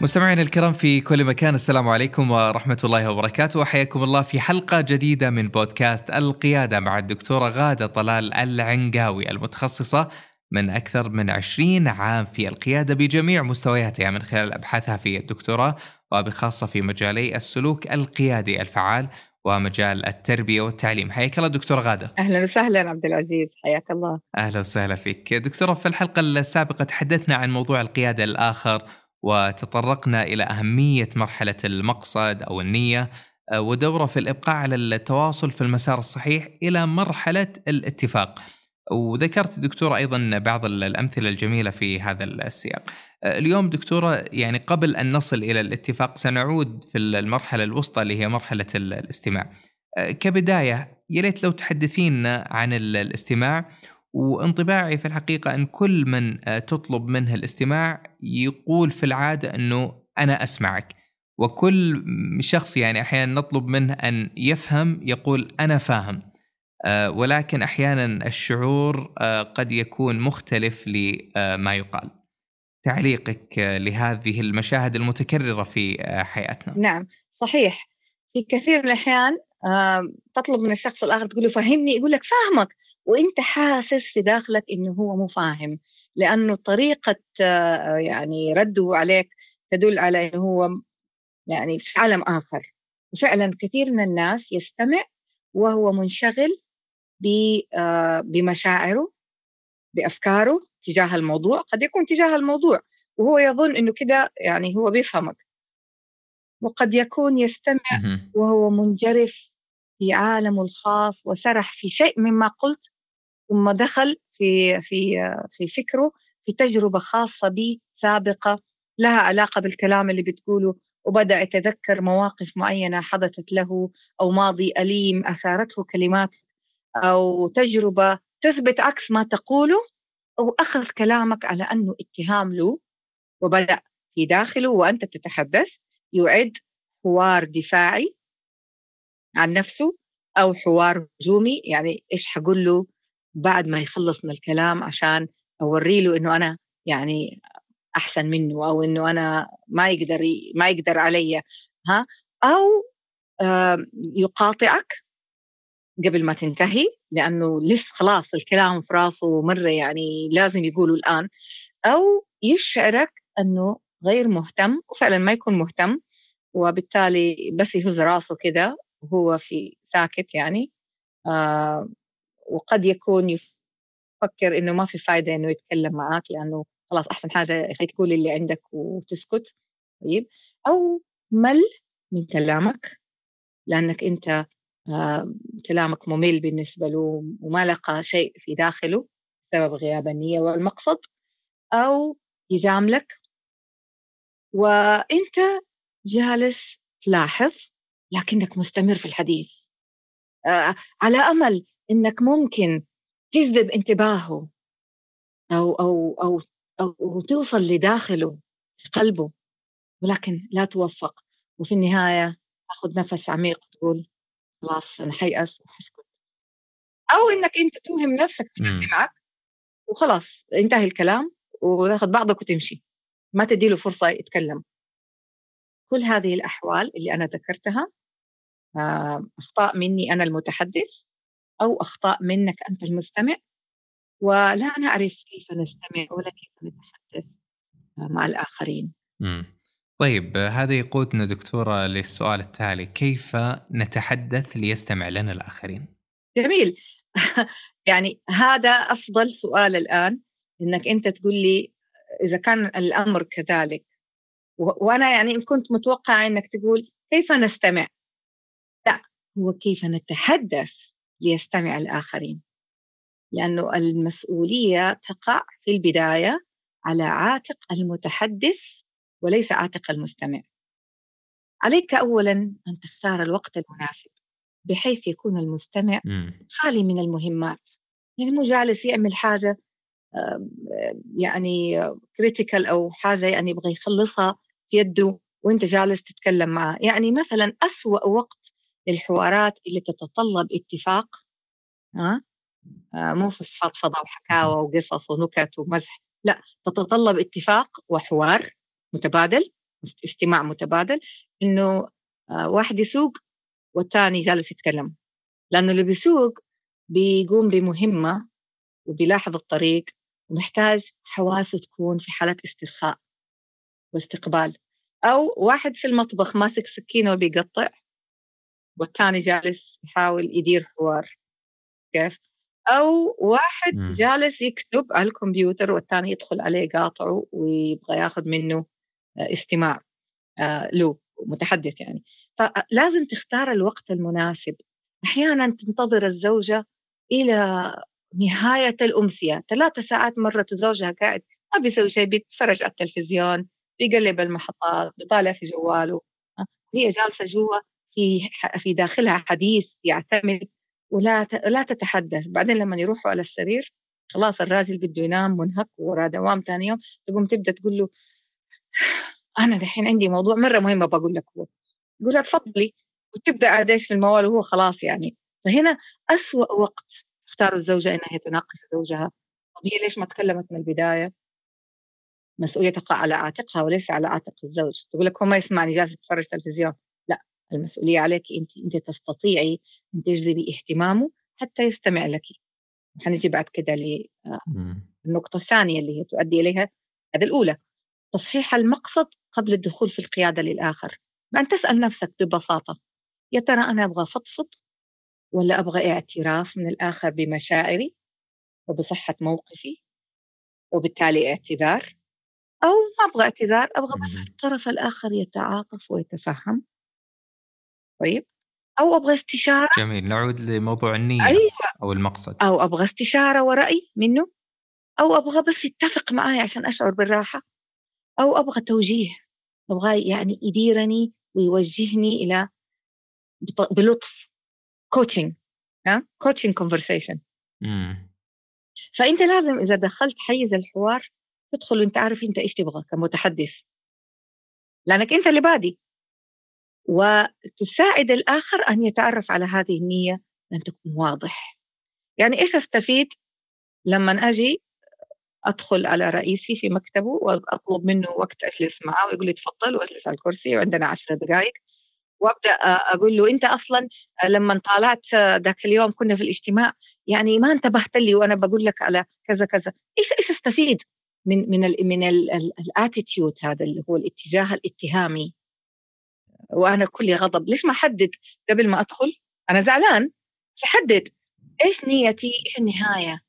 مستمعينا الكرام في كل مكان السلام عليكم ورحمة الله وبركاته. وحياكم الله في حلقة جديدة من بودكاست القيادة مع الدكتورة غادة طلال العنقاوي المتخصصة من أكثر من 20 عام في القيادة بجميع مستوياتها من خلال أبحاثها في الدكتوراه وبخاصة في مجالي السلوك القيادي الفعال ومجال التربية والتعليم. حياك الله دكتورة غادة. أهلا وسهلا عبد العزيز حياك الله. أهلا وسهلا فيك. دكتورة في الحلقة السابقة تحدثنا عن موضوع القيادة الآخر وتطرقنا إلى أهمية مرحلة المقصد أو النية آه، ودورة في الإبقاء على التواصل في المسار الصحيح إلى مرحلة الاتفاق. وذكرت دكتورة أيضا بعض الأمثلة الجميلة في هذا السياق آه، اليوم دكتورة يعني قبل أن نصل إلى الاتفاق سنعود في المرحلة الوسطى اللي هي مرحلة الاستماع آه، كبداية يا ليت لو تحدثينا عن الاستماع وانطباعي في الحقيقة أن كل من آه، تطلب منه الاستماع يقول في العادة أنه أنا أسمعك. وكل شخص يعني أحيانا نطلب منه أن يفهم يقول أنا فاهم. آه، ولكن أحيانا الشعور آه، قد يكون مختلف لما يقال. تعليقك لهذه المشاهد المتكررة في حياتنا. نعم صحيح. في كثير من الأحيان تطلب من الشخص الآخر تقول له فهمني يقول لك فاهمك. وأنت حاسس في داخلك إنه هو مو فاهم لأنه طريقة آه، يعني رده عليك تدل على إنه هو يعني في عالم آخر. وفعلا كثير من الناس يستمع وهو منشغل آه، بمشاعره بأفكاره تجاه الموضوع. قد يكون تجاه الموضوع وهو يظن إنه كده يعني هو بيفهمك. وقد يكون يستمع وهو منجرف في عالمه الخاص وسرح في شيء مما قلت ثم دخل في في في فكره في تجربة خاصة به سابقة لها علاقة بالكلام اللي بتقوله وبدأ يتذكر مواقف معينة حدثت له أو ماضي أليم أثارته كلمات أو تجربة تثبت عكس ما تقوله أو أخذ كلامك على أنه اتهام له وبدأ في داخله وأنت تتحدث يعد حوار دفاعي عن نفسه أو حوار هجومي يعني إيش حقول له بعد ما يخلص من الكلام عشان أوري له إنه أنا يعني أحسن منه أو إنه أنا ما يقدر ما يقدر علي ها؟ أو يقاطعك قبل ما تنتهي لأنه لسه خلاص الكلام في راسه مره يعني لازم يقوله الآن. أو يشعرك إنه غير مهتم وفعلا ما يكون مهتم وبالتالي بس يهز راسه كده وهو في ساكت يعني. آه وقد يكون يفكر إنه ما في فائده إنه يتكلم معك لأنه خلاص أحسن حاجة خليك تقول اللي عندك وتسكت. طيب أو مل من كلامك لأنك أنت آه كلامك ممل بالنسبة له وما لقى شيء في داخله بسبب غياب النية والمقصد أو يجاملك. وأنت جالس تلاحظ لكنك مستمر في الحديث. آه على أمل إنك ممكن تجذب انتباهه أو أو أو أو توصل لداخله في قلبه ولكن لا توفق. وفي النهاية تاخذ نفس عميق تقول خلاص أنا حيأس وحسكت. أو إنك أنت توهم نفسك معك وخلاص انتهي الكلام وتأخذ بعضك وتمشي. ما تدي له فرصة يتكلم. كل هذه الأحوال اللي أنا ذكرتها آه، أخطاء مني أنا المتحدث. أو أخطاء منك أنت المستمع. ولا نعرف كيف نستمع ولا كيف نتحدث مع الآخرين. مم. طيب هذا يقودنا دكتورة للسؤال التالي كيف نتحدث ليستمع لنا الآخرين؟ جميل. يعني هذا أفضل سؤال الآن إنك أنت تقول لي إذا كان الأمر كذلك. وأنا يعني كنت متوقعة إنك تقول كيف نستمع؟ لا هو كيف نتحدث؟ ليستمع الآخرين لأنه المسؤولية تقع في البداية على عاتق المتحدث وليس عاتق المستمع. عليك أولا أن تختار الوقت المناسب بحيث يكون المستمع خالي من المهمات. يعني مو جالس يعمل حاجة يعني كريتيكال أو حاجة يعني يبغى يخلصها في يده وأنت جالس تتكلم معه. يعني مثلا أسوأ وقت للحوارات اللي تتطلب اتفاق. ها آه مو في فضفضة وحكاوى وقصص ونكت ومزح. لا تتطلب اتفاق وحوار متبادل استماع متبادل إنه آه واحد يسوق والثاني جالس يتكلم. لأنه اللي بيسوق بيقوم بمهمة وبيلاحظ الطريق ومحتاج حواسه تكون في حالة استرخاء واستقبال. أو واحد في المطبخ ماسك سكينة وبيقطع والثاني جالس يحاول يدير حوار كيف؟ أو واحد م. جالس يكتب على الكمبيوتر والثاني يدخل عليه يقاطعه ويبغى ياخذ منه آه، استماع آه، له متحدث يعني. فلازم تختار الوقت المناسب. أحيانا تنتظر الزوجة إلى نهاية الأمسية. ثلاثة ساعات مرت زوجها قاعد ما بيسوي شيء بيتفرج على التلفزيون بيقلب المحطات بيطالع في جواله هي جالسة جوا في في داخلها حديث يعتمد ولا لا تتحدث. بعدين لما يروحوا على السرير خلاص الراجل بده ينام منهك ورا دوام ثاني يوم تقوم تبدأ تقول له أنا دحين عندي موضوع مرة مهم بقول لك هو. يقول لها تفضلي. وتبدأ عاد في الموال وهو خلاص يعني. فهنا أسوأ وقت تختار الزوجة إنها تناقش زوجها. طب هي ليش ما تكلمت من البداية؟ مسؤولية تقع على عاتقها وليس على عاتق الزوج. تقول لك هو ما يسمعني جالس يتفرج تلفزيون. لا المسؤولية عليك أنت أنت تستطيعي أن تجذبي اهتمامه حتى يستمع لك. حنجي بعد كده للنقطة الثانية اللي هي تؤدي إليها هذه الأولى تصحيح المقصد قبل الدخول في القيادة للآخر. بأن تسأل نفسك ببساطة يا ترى أنا أبغى فضفض ولا أبغى اعتراف من الآخر بمشاعري وبصحة موقفي وبالتالي اعتذار؟ أو ما أبغى اعتذار أبغى بس الطرف الآخر يتعاطف ويتفهم؟ طيب. أو أبغى استشارة. جميل نعود لموضوع النية أيوة. أو المقصد. أو أبغى استشارة ورأي منه. أو أبغى بس يتفق معي عشان أشعر بالراحة. أو أبغى توجيه. أبغى يعني يديرني ويوجهني إلى بلطف. coaching ها؟ coaching conversation فأنت لازم إذا دخلت حيز الحوار تدخل وأنت عارف أنت إيش تبغى كمتحدث. لأنك أنت اللي بادي. وتساعد الآخر أن يتعرف على هذه النية ان تكون واضح. يعني إيش أستفيد لما أجي أدخل على رئيسي في مكتبه وأطلب منه وقت أجلس معه ويقول لي تفضل واجلس على الكرسي وعندنا عشر دقائق وأبدأ أقول له أنت أصلا لما طالعت ذاك اليوم كنا في الاجتماع يعني ما انتبهت لي وأنا بقول لك على كذا كذا. إيش إيش أستفيد من من من الاتيتيود هذا اللي هو الاتجاه الاتهامي؟ وأنا كلي غضب. ليش ما أحدد؟ قبل ما أدخل أنا زعلان. فحدد إيش نيتي؟ إيش النهاية؟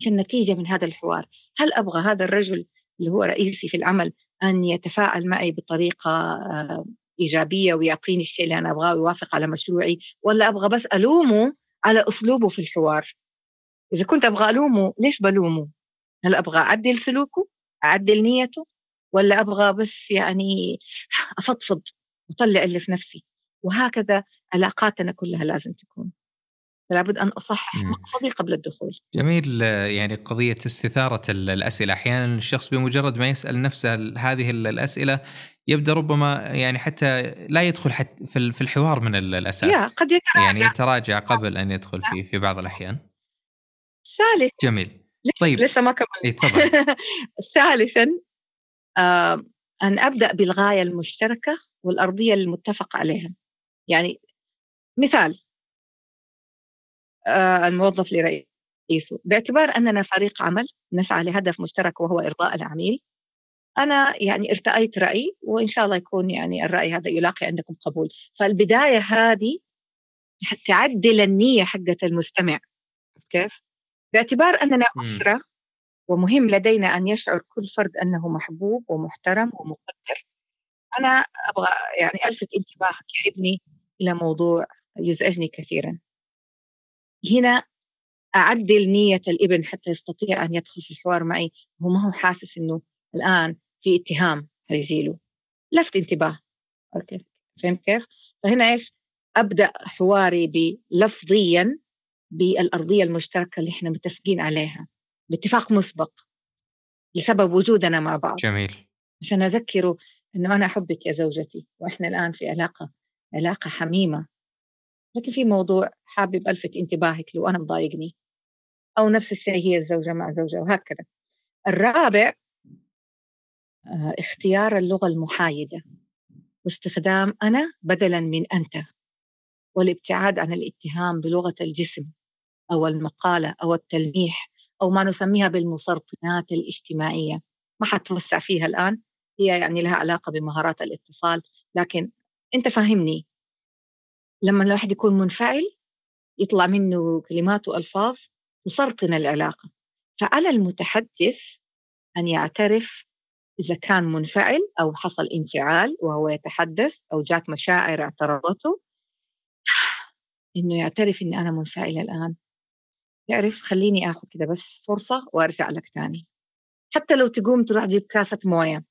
إيش النتيجة من هذا الحوار؟ هل أبغى هذا الرجل اللي هو رئيسي في العمل أن يتفاعل معي بطريقة إيجابية ويعطيني الشيء اللي أنا أبغاه ويوافق على مشروعي؟ ولا أبغى بس ألومه على أسلوبه في الحوار؟ إذا كنت أبغى ألومه ليش بلومه؟ هل أبغى أعدل سلوكه؟ أعدل نيته؟ ولا أبغى بس يعني أفضفض؟ واطلع اللي في نفسي. وهكذا علاقاتنا كلها لازم تكون. لابد أن أصحح مقصدي قبل الدخول. جميل يعني قضية استثارة الأسئلة، أحيانا الشخص بمجرد ما يسأل نفسه هذه الأسئلة يبدأ ربما يعني حتى لا يدخل حتى في الحوار من الأساس. يا قد يتراجع يعني يتراجع قبل أن يدخل فيه في بعض الأحيان. ثالث جميل. طيب. لسه ما كملت. ثالثا آه أن أبدأ بالغاية المشتركة والأرضية المتفق عليها. يعني مثال. آه، الموظف لرئيسه. باعتبار أننا فريق عمل نسعى لهدف مشترك وهو إرضاء العميل. أنا يعني ارتأيت رأي وإن شاء الله يكون يعني الرأي هذا يلاقي عندكم قبول. فالبداية هذه تعدل النية حقة المستمع. كيف؟ باعتبار أننا أسرة ومهم لدينا أن يشعر كل فرد أنه محبوب ومحترم ومقدر. أنا أبغى يعني ألفت انتباهك يا ابني إلى موضوع يزعجني كثيرا. هنا أعدل نية الإبن حتى يستطيع أن يدخل في الحوار معي. هو ما هو حاسس إنه الآن في اتهام هيجيله. لفت انتباه. أوكي فهمت كيف؟ فهنا إيش؟ أبدأ حواري بلفظيا بالأرضية المشتركة اللي إحنا متفقين عليها. باتفاق مسبق. لسبب وجودنا مع بعض. جميل. عشان أذكره أنه أنا أحبك يا زوجتي وإحنا الآن في علاقة علاقة حميمة. لكن في موضوع حابب ألفت انتباهك له أنا مضايقني. أو نفس الشيء هي الزوجة مع زوجها وهكذا. الرابع آه، اختيار اللغة المحايدة. واستخدام أنا بدلا من أنت. والابتعاد عن الاتهام بلغة الجسم أو المقالة أو التلميح أو ما نسميها بالمسرطنات الاجتماعية. ما حتوسع فيها الآن. هي يعني لها علاقة بمهارات الاتصال لكن أنت فاهمني. لما الواحد يكون منفعل يطلع منه كلمات وألفاظ تسرطن العلاقة. فعلى المتحدث أن يعترف إذا كان منفعل أو حصل انفعال وهو يتحدث أو جات مشاعر اعترضته إنه يعترف إني أنا منفعل الآن. يعرف خليني آخذ كده بس فرصة وأرجع لك تاني. حتى لو تقوم تروح تجيب كاسة موية.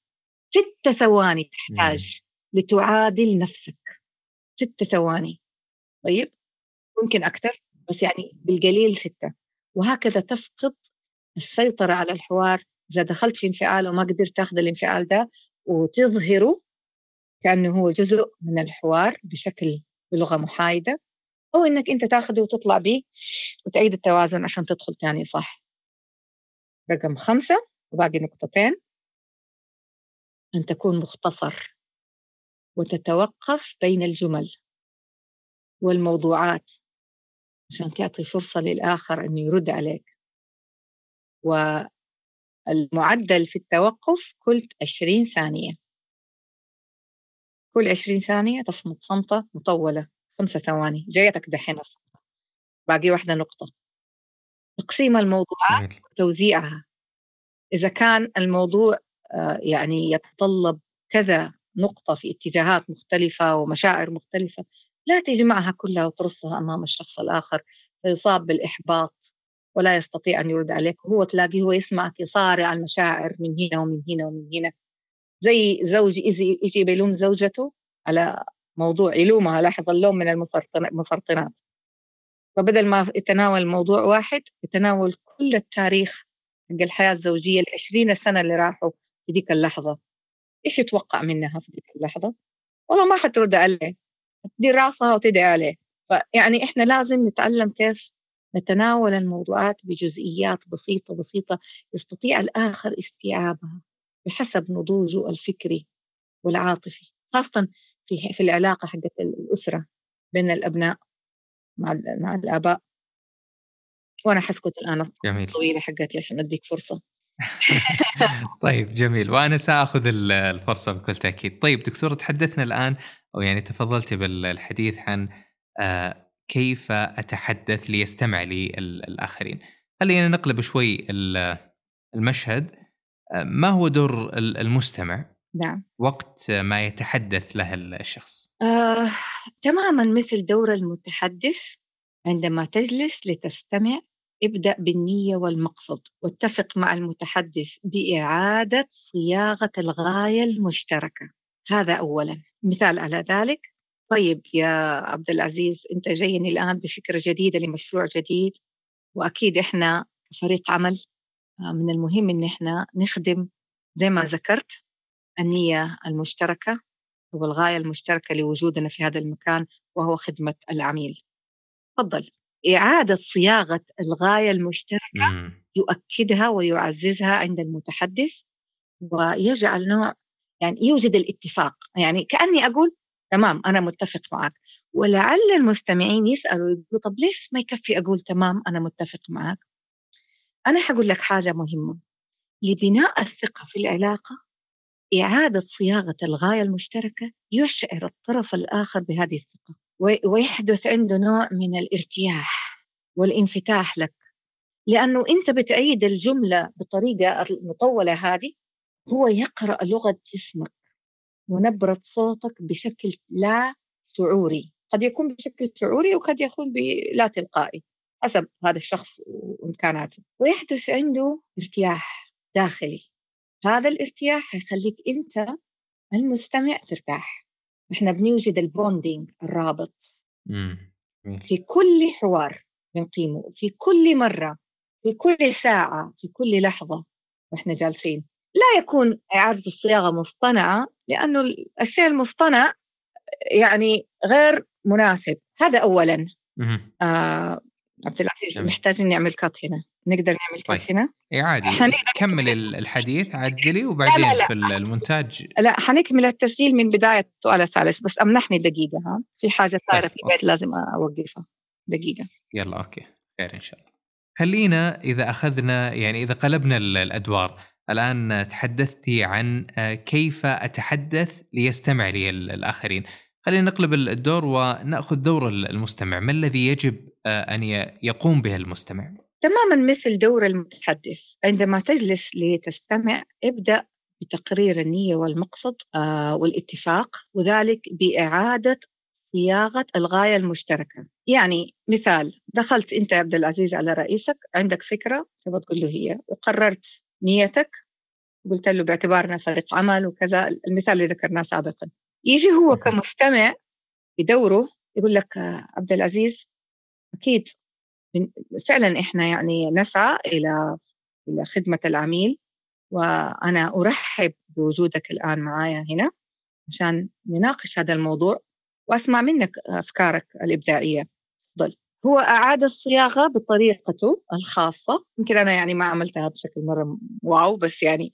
ست ثواني تحتاج لتعادل نفسك. ست ثواني. طيب؟ ممكن أكثر بس يعني بالقليل ستة. وهكذا تفقد السيطرة على الحوار. إذا دخلت في انفعال وما قدرت تاخذ الانفعال ده وتظهره كأنه هو جزء من الحوار بشكل بلغة محايدة أو إنك أنت تاخذه وتطلع به وتعيد التوازن عشان تدخل تاني صح؟ رقم خمسة وباقي نقطتين. أن تكون مختصر وتتوقف بين الجمل والموضوعات عشان تعطي فرصة للآخر أنه يرد عليك. والمعدل في التوقف كل 20 ثانية. كل 20 ثانية تصمت صمتة مطولة خمسة ثواني جايتك دحين باقي واحدة نقطة. تقسيم الموضوعات وتوزيعها. إذا كان الموضوع يعني يتطلب كذا نقطة في اتجاهات مختلفة ومشاعر مختلفة لا تجمعها كلها وترصها أمام الشخص الآخر فيصاب بالإحباط ولا يستطيع أن يرد عليك وهو تلاقيه هو يسمعك يصارع المشاعر من هنا ومن هنا ومن هنا. زي زوج يجي, يجي بيلوم زوجته على موضوع يلومها لاحظ اللوم من المسرطنات فبدل ما يتناول موضوع واحد يتناول كل التاريخ حق الحياة الزوجية العشرين سنة اللي راحوا في ذيك اللحظة. إيش يتوقع منها في ذيك اللحظة؟ والله ما حترد عليه. تدير راسها وتدعي عليه. فيعني إحنا لازم نتعلم كيف نتناول الموضوعات بجزئيات بسيطة بسيطة يستطيع الآخر استيعابها بحسب نضوجه الفكري والعاطفي خاصة في في العلاقة حقت الأسرة بين الأبناء مع مع الآباء. وأنا حسكت الآن. جميل. طويلة حقتي عشان أديك فرصة. طيب جميل. وأنا سأخذ الفرصة بكل تأكيد. طيب دكتور تحدثنا الآن أو يعني تفضلت بالحديث عن آه، كيف أتحدث ليستمع لي الآخرين. خلينا نقلب شوي المشهد. آه، ما هو دور المستمع؟ نعم. وقت ما يتحدث له الشخص. آه، تماما مثل دور المتحدث عندما تجلس لتستمع ابدأ بالنية والمقصد واتفق مع المتحدث بإعادة صياغة الغاية المشتركة. هذا أولا. مثال على ذلك. طيب يا عبد العزيز أنت جايني الآن بفكرة جديدة لمشروع جديد وأكيد إحنا فريق عمل آه، من المهم إن إحنا نخدم زي ما ذكرت النية المشتركة والغاية المشتركة لوجودنا في هذا المكان وهو خدمة العميل. تفضل. إعادة صياغة الغاية المشتركة. يؤكدها ويعززها عند المتحدث ويجعل نوع يعني يوجد الاتفاق. يعني كأني أقول تمام أنا متفق معك. ولعل المستمعين يسألوا يقولوا طب ليش ما يكفي أقول تمام أنا متفق معك؟ أنا حقول لك حاجة مهمة. لبناء الثقة في العلاقة إعادة صياغة الغاية المشتركة يشعر الطرف الآخر بهذه الثقة. ويحدث عنده نوع من الارتياح والانفتاح لك. لأنه أنت بتعيد الجملة بطريقة المطولة هذه هو يقرأ لغة جسمك ونبرة صوتك بشكل لا شعوري. قد يكون بشكل شعوري وقد يكون لا تلقائي حسب هذا الشخص وإمكاناته. ويحدث عنده ارتياح داخلي. هذا الارتياح حيخليك أنت المستمع ترتاح. إحنا بنوجد البوندينج الرابط. مم. في كل حوار بنقيمه في كل مرة في كل ساعة في كل لحظة وإحنا جالسين. لا يكون إعادة الصياغة مصطنعة لأنه الشيء المصطنع يعني غير مناسب. هذا أولا. آه عبد العزيز محتاجين نعمل cut هنا. نقدر نعمل cut طيب. هنا؟ اي عادي. كمل الحديث عدلي وبعدين لا لا لا. في المونتاج. لا حنكمل التسجيل من بداية السؤال الثالث بس امنحني دقيقه ها؟ في حاجة صايرة طيب. في البيت لازم أوقفها. دقيقة. يلا okay. خير إن شاء الله. خلينا إذا أخذنا يعني إذا قلبنا الأدوار. الآن تحدثتي عن آه، كيف أتحدث ليستمع لي الآخرين. خلينا نقلب الدور ونأخذ دور المستمع. ما الذي يجب آه، أن يقوم به المستمع؟ تماما مثل دور المتحدث. عندما تجلس لتستمع ابدأ بتقرير النية والمقصد آه، والاتفاق وذلك بإعادة صياغة الغاية المشتركة. يعني مثال دخلت أنت يا عبد العزيز على رئيسك عندك فكرة تبغى تقول له هي وقررت نيتك قلت له باعتبارنا فريق عمل وكذا المثال اللي ذكرناه سابقا. يجي هو كمستمع بدوره يقول لك عبد العزيز أكيد فعلا إحنا يعني نسعى إلى إلى خدمة العميل وأنا أرحب بوجودك الآن معايا هنا عشان نناقش هذا الموضوع وأسمع منك أفكارك الإبداعية. تفضل. هو أعاد الصياغة بطريقته الخاصة. يمكن أنا يعني ما عملتها بشكل مرة واو بس يعني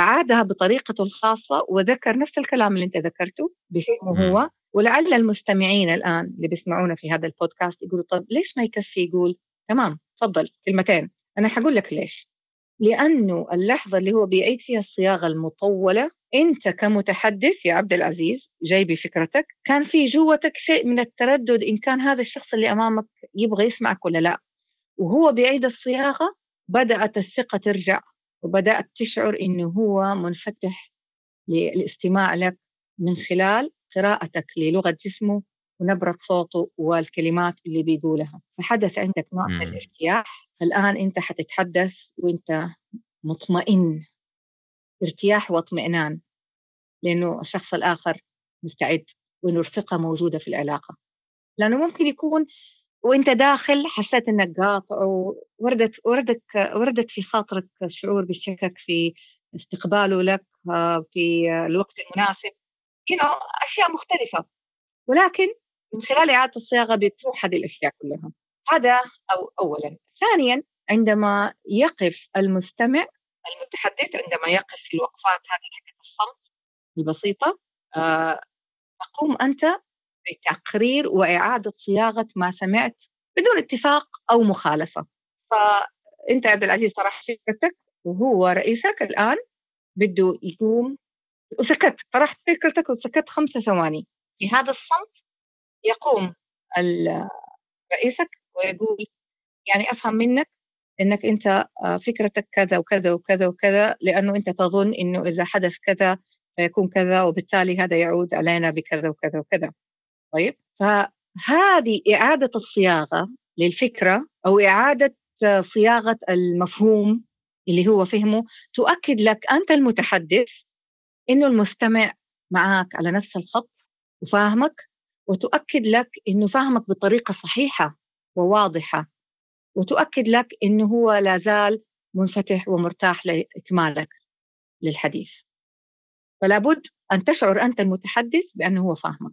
أعادها بطريقته الخاصة وذكر نفس الكلام اللي أنت ذكرته باسمه هو ولعل المستمعين الآن اللي بيسمعونا في هذا البودكاست يقولوا طب ليش ما يكفي يقول؟ تمام تفضل كلمتين. أنا حقول لك ليش. لأنه اللحظة اللي هو بيعيد فيها الصياغة المطولة أنت كمتحدث يا عبد العزيز جاي بفكرتك كان في جوتك شيء من التردد إن كان هذا الشخص اللي أمامك يبغى يسمعك ولا لا. وهو بيعيد الصياغة بدأت الثقة ترجع. وبدأت تشعر إنه هو منفتح للاستماع لك من خلال قراءتك للغة جسمه ونبرة صوته والكلمات اللي بيقولها. فحدث عندك نوع من الارتياح الآن أنت حتتحدث وأنت مطمئن. ارتياح واطمئنان لأنه الشخص الآخر مستعد وإنه الثقة موجودة في العلاقة. لأنه ممكن يكون وأنت داخل حسيت إنك قاطع وردت وردت وردت في خاطرك شعور بالشكك في استقباله لك آه، في الوقت المناسب. You know, أشياء مختلفة. ولكن من خلال إعادة الصياغة بتروح هذه الأشياء كلها. هذا أو اولا. ثانيا عندما يقف المستمع المتحدث عندما يقف في الوقفات هذه الصمت البسيطة آه تقوم أنت بتقرير وإعادة صياغة ما سمعت بدون اتفاق أو مخالفة. فأنت عبد العزيز طرح فكرتك وهو رئيسك الآن بده يقوم وسكت طرحت فكرتك وسكت خمسة ثواني. في هذا الصمت يقوم رئيسك ويقول يعني أفهم منك إنك أنت آه، فكرتك كذا وكذا وكذا وكذا لأنه أنت تظن إنه إذا حدث كذا سيكون كذا وبالتالي هذا يعود علينا بكذا وكذا وكذا. طيب فهذه إعادة الصياغة للفكرة أو إعادة صياغة المفهوم اللي هو فهمه تؤكد لك أنت المتحدث إنه المستمع معك على نفس الخط وفاهمك وتؤكد لك إنه فاهمك بطريقة صحيحة وواضحة وتؤكد لك إنه هو لا زال منفتح ومرتاح لإكمالك للحديث. فلا بد أن تشعر أنت المتحدث بأنه هو فاهمك.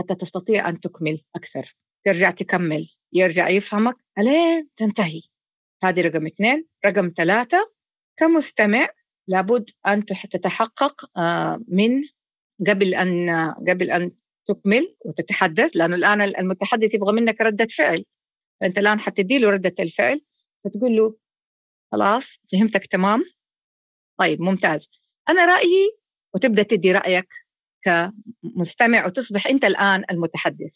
حتى تستطيع أن تكمل أكثر ترجع تكمل يرجع يفهمك ألين تنتهي. هذه رقم اثنين. رقم ثلاثة كمستمع لابد أن تتحقق آه، من قبل أن قبل أن تكمل وتتحدث لأنه الآن المتحدث يبغى منك ردة فعل. فأنت الآن حتدي له ردة الفعل فتقول له خلاص فهمتك تمام؟ طيب ممتاز. أنا رأيي وتبدأ تدي رأيك كمستمع وتصبح أنت الآن المتحدث.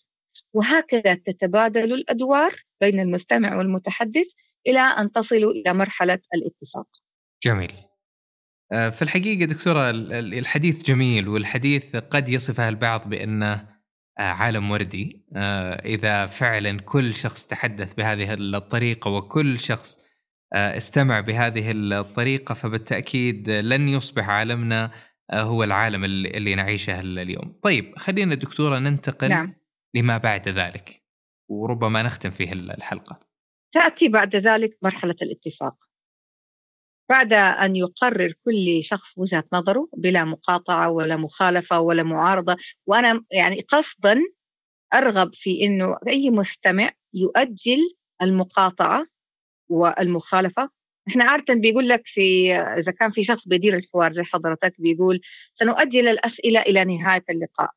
وهكذا تتبادل الأدوار بين المستمع والمتحدث إلى أن تصلوا إلى مرحلة الاتفاق. جميل. آه، في الحقيقة دكتورة الحديث جميل والحديث قد يصفه البعض بأنه آه، عالم وردي. آه، إذا فعلا كل شخص تحدث بهذه الطريقة وكل شخص استمع بهذه الطريقة فبالتأكيد لن يصبح عالمنا هو العالم اللي نعيشه اليوم. طيب خلينا دكتورة ننتقل نعم. لما بعد ذلك وربما نختم فيه الحلقة. تأتي بعد ذلك مرحلة الاتفاق. بعد أن يقرر كل شخص وجهة نظره بلا مقاطعة ولا مخالفة ولا معارضة وأنا يعني قصدا أرغب في أنه أي مستمع يؤجل المقاطعة والمخالفة إحنا عادة بيقول لك في إذا كان في شخص بيدير الحوار زي حضرتك بيقول سنؤجل الأسئلة إلى نهاية اللقاء.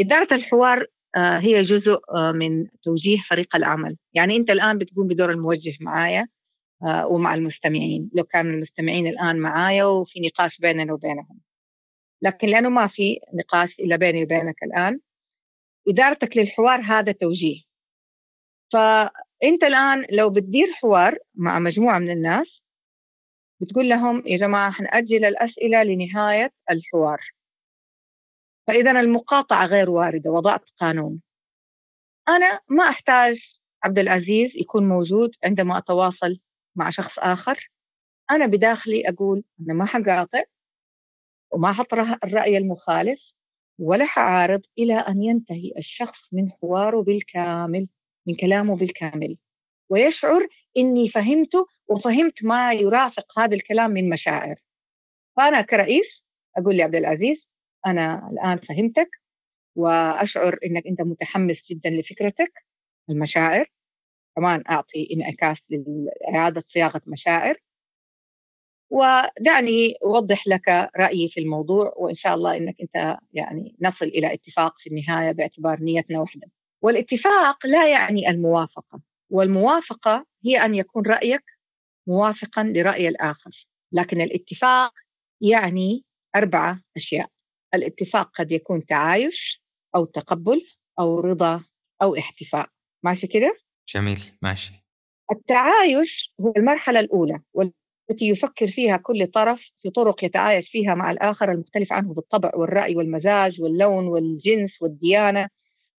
إدارة الحوار آه، هي جزء آه، من توجيه فريق العمل. يعني أنت الآن بتقوم بدور الموجه معايا آه، ومع المستمعين. لو كان المستمعين الآن معايا وفي نقاش بيننا وبينهم. لكن لأنه ما في نقاش إلا بيني وبينك الآن إدارتك للحوار هذا توجيه. فأنت الآن لو بتدير حوار مع مجموعة من الناس بتقول لهم يا جماعة حنأجل الأسئلة لنهاية الحوار. فإذا المقاطعة غير واردة وضعت قانون. أنا ما أحتاج عبد العزيز يكون موجود عندما أتواصل مع شخص آخر. أنا بداخلي أقول أنا ما حقاطع وما حطرح الرأي المخالف ولا حعارض إلى أن ينتهي الشخص من حواره بالكامل. من كلامه بالكامل. ويشعر إني فهمته وفهمت ما يرافق هذا الكلام من مشاعر. فأنا كرئيس أقول لعبد العزيز أنا الآن فهمتك وأشعر إنك أنت متحمس جدا لفكرتك المشاعر. كمان أعطي انعكاس لإعادة صياغة مشاعر. ودعني أوضح لك رأيي في الموضوع وإن شاء الله إنك أنت يعني نصل إلى اتفاق في النهاية باعتبار نيتنا واحدة والاتفاق لا يعني الموافقة والموافقة هي أن يكون رأيك موافقا لرأي الآخر لكن الاتفاق يعني أربعة أشياء. الاتفاق قد يكون تعايش أو تقبل أو رضا أو احتفاء. ماشي كده؟ جميل ماشي. التعايش هو المرحلة الأولى والتي يفكر فيها كل طرف في طرق يتعايش فيها مع الآخر المختلف عنه بالطبع والرأي والمزاج واللون والجنس والديانة.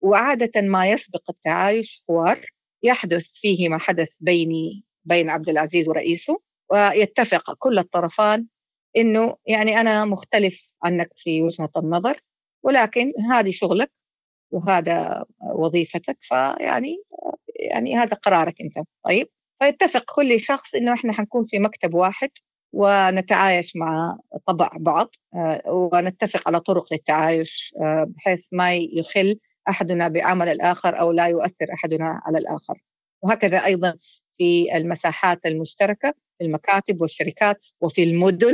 وعادة ما يسبق التعايش حوار يحدث فيه ما حدث بيني بين عبد العزيز ورئيسه ويتفق كل الطرفان إنه يعني أنا مختلف عنك في وجهة النظر ولكن هذه شغلك وهذا وظيفتك فيعني يعني هذا قرارك أنت. طيب؟ فيتفق كل شخص إنه إحنا حنكون في مكتب واحد ونتعايش مع طبع بعض آه، ونتفق على طرق للتعايش آه، بحيث ما يخل أحدنا بعمل الآخر أو لا يؤثر أحدنا على الآخر. وهكذا أيضا في المساحات المشتركة في المكاتب والشركات وفي المدن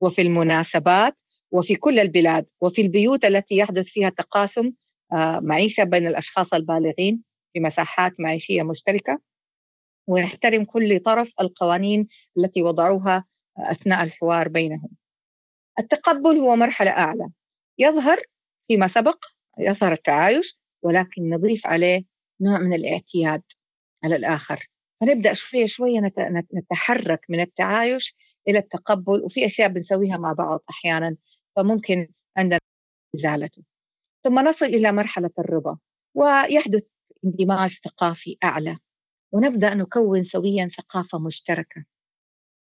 وفي المناسبات وفي كل البلاد وفي البيوت التي يحدث فيها تقاسم آه، معيشة بين الأشخاص البالغين في مساحات معيشية مشتركة. ونحترم كل طرف القوانين التي وضعوها أثناء الحوار بينهم. التقبل هو مرحلة أعلى. يظهر فيما سبق يظهر التعايش ولكن نضيف عليه نوع من الاعتياد على الآخر. فنبدأ شوية شوية نتحرك من التعايش إلى التقبل وفي أشياء بنسويها مع بعض أحيانا فممكن عندنا إزالته. ثم نصل إلى مرحلة الرضا ويحدث اندماج ثقافي أعلى ونبدأ نكون سويا ثقافة مشتركة.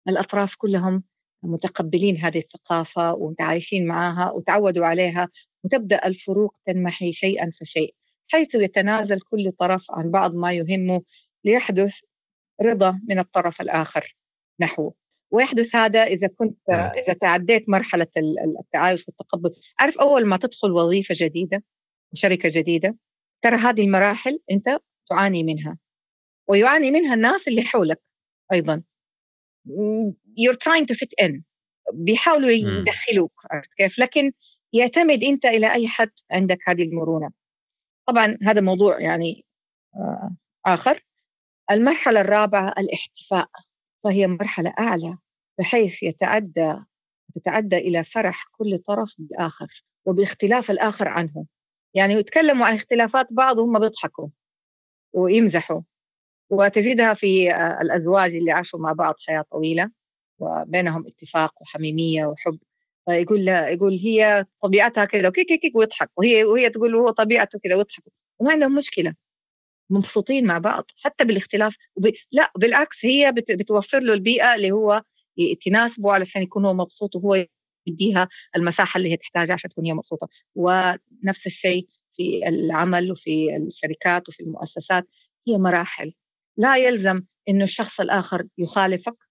الأطراف كلهم متقبلين هذه الثقافة ومتعايشين معها وتعودوا عليها وتبدأ الفروق تنمحي شيئا فشيء حيث يتنازل كل طرف عن بعض ما يهمه ليحدث رضا من الطرف الآخر نحوه ويحدث هذا إذا كنت نعم. إذا تعديت مرحلة التعايش والتقبل. عارف أول ما تدخل وظيفة جديدة وشركة جديدة ترى هذه المراحل أنت تعاني منها. ويعاني منها الناس اللي حولك أيضا. you're trying to fit in. بيحاولوا يدخلوك عرفت كيف؟ لكن يعتمد أنت إلى أي حد عندك هذه المرونة. طبعا هذا موضوع يعني آه، آخر. المرحلة الرابعة الاحتفاء فهي مرحلة أعلى بحيث يتعدى تتعدى إلى فرح كل طرف بالآخر وباختلاف الآخر عنه. يعني يتكلموا عن اختلافات بعض وهم بيضحكوا ويمزحوا. وتجدها في آه، الأزواج اللي عاشوا مع بعض حياة طويلة وبينهم اتفاق وحميمية وحب. فيقول يقول هي طبيعتها كذا وكيك كيك ويضحك. وهي وهي تقول هو طبيعته كذا ويضحك. وما عندهم مشكلة. مبسوطين مع بعض حتى بالاختلاف. وب... لا بالعكس هي بت... بتوفر له البيئة اللي هو تناسبه علشان يكون هو مبسوط وهو يديها المساحة اللي هي تحتاجها عشان تكون هي مبسوطة. ونفس الشيء في العمل وفي الشركات وفي المؤسسات. هي مراحل. لا يلزم إنه الشخص الآخر يخالفك.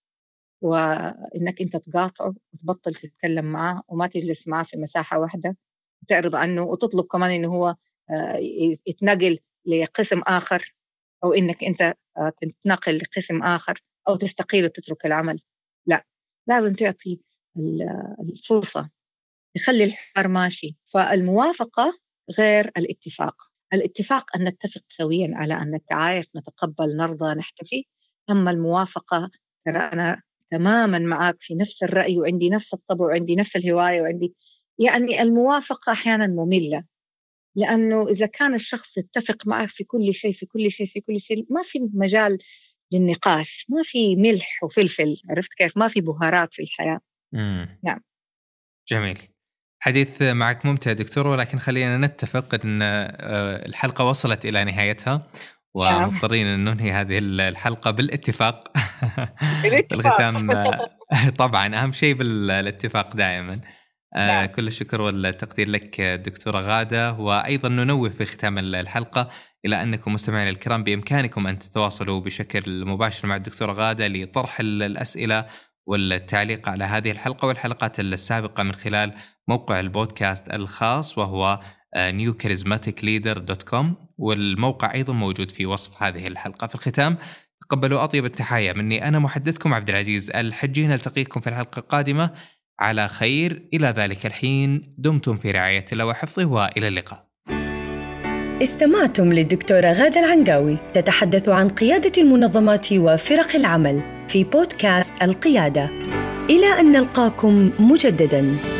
وإنك أنت تقاطعه وتبطل تتكلم معاه وما تجلس معاه في مساحة واحدة وتعرض عنه وتطلب كمان إنه هو آه، يتنقل لقسم آخر أو إنك أنت آه، تنتقل لقسم آخر أو تستقيل وتترك العمل. لا لازم تعطي الفرصة تخلي الحوار ماشي. فالموافقة غير الاتفاق. الاتفاق أن نتفق سويا على أن نتعايش نتقبل نرضى نحتفي أما الموافقة ترى أنا تماما معك في نفس الرأي وعندي نفس الطبع وعندي نفس الهواية وعندي يعني الموافقة أحيانا مملة. لأنه إذا كان الشخص يتفق معك في كل شيء في كل شيء في كل شيء ما في مجال للنقاش ما في ملح وفلفل عرفت كيف؟ ما في بهارات في الحياة. مم. نعم. جميل. حديث معك ممتع دكتور ولكن خلينا نتفق إن آه، الحلقة وصلت إلى نهايتها. ومضطرين أن ننهي هذه الحلقة بالاتفاق. الختام طبعا أهم شيء بالاتفاق دائما. آه نعم. كل الشكر والتقدير لك دكتورة غادة. وأيضا ننوه في ختام الحلقة. إلى أنكم مستمعينا الكرام بإمكانكم أن تتواصلوا بشكل مباشر مع الدكتورة غادة لطرح الأسئلة والتعليق على هذه الحلقة والحلقات السابقة من خلال موقع البودكاست الخاص وهو newcharismaticleader.com والموقع أيضا موجود في وصف هذه الحلقة في الختام تقبلوا أطيب التحايا مني أنا محدثكم عبد العزيز الحجي نلتقيكم في الحلقة القادمة على خير إلى ذلك الحين دمتم في رعاية الله وحفظه وإلى اللقاء. استمعتم للدكتورة غادة العنقاوي تتحدث عن قيادة المنظمات وفرق العمل في بودكاست القيادة. إلى أن نلقاكم مجددا.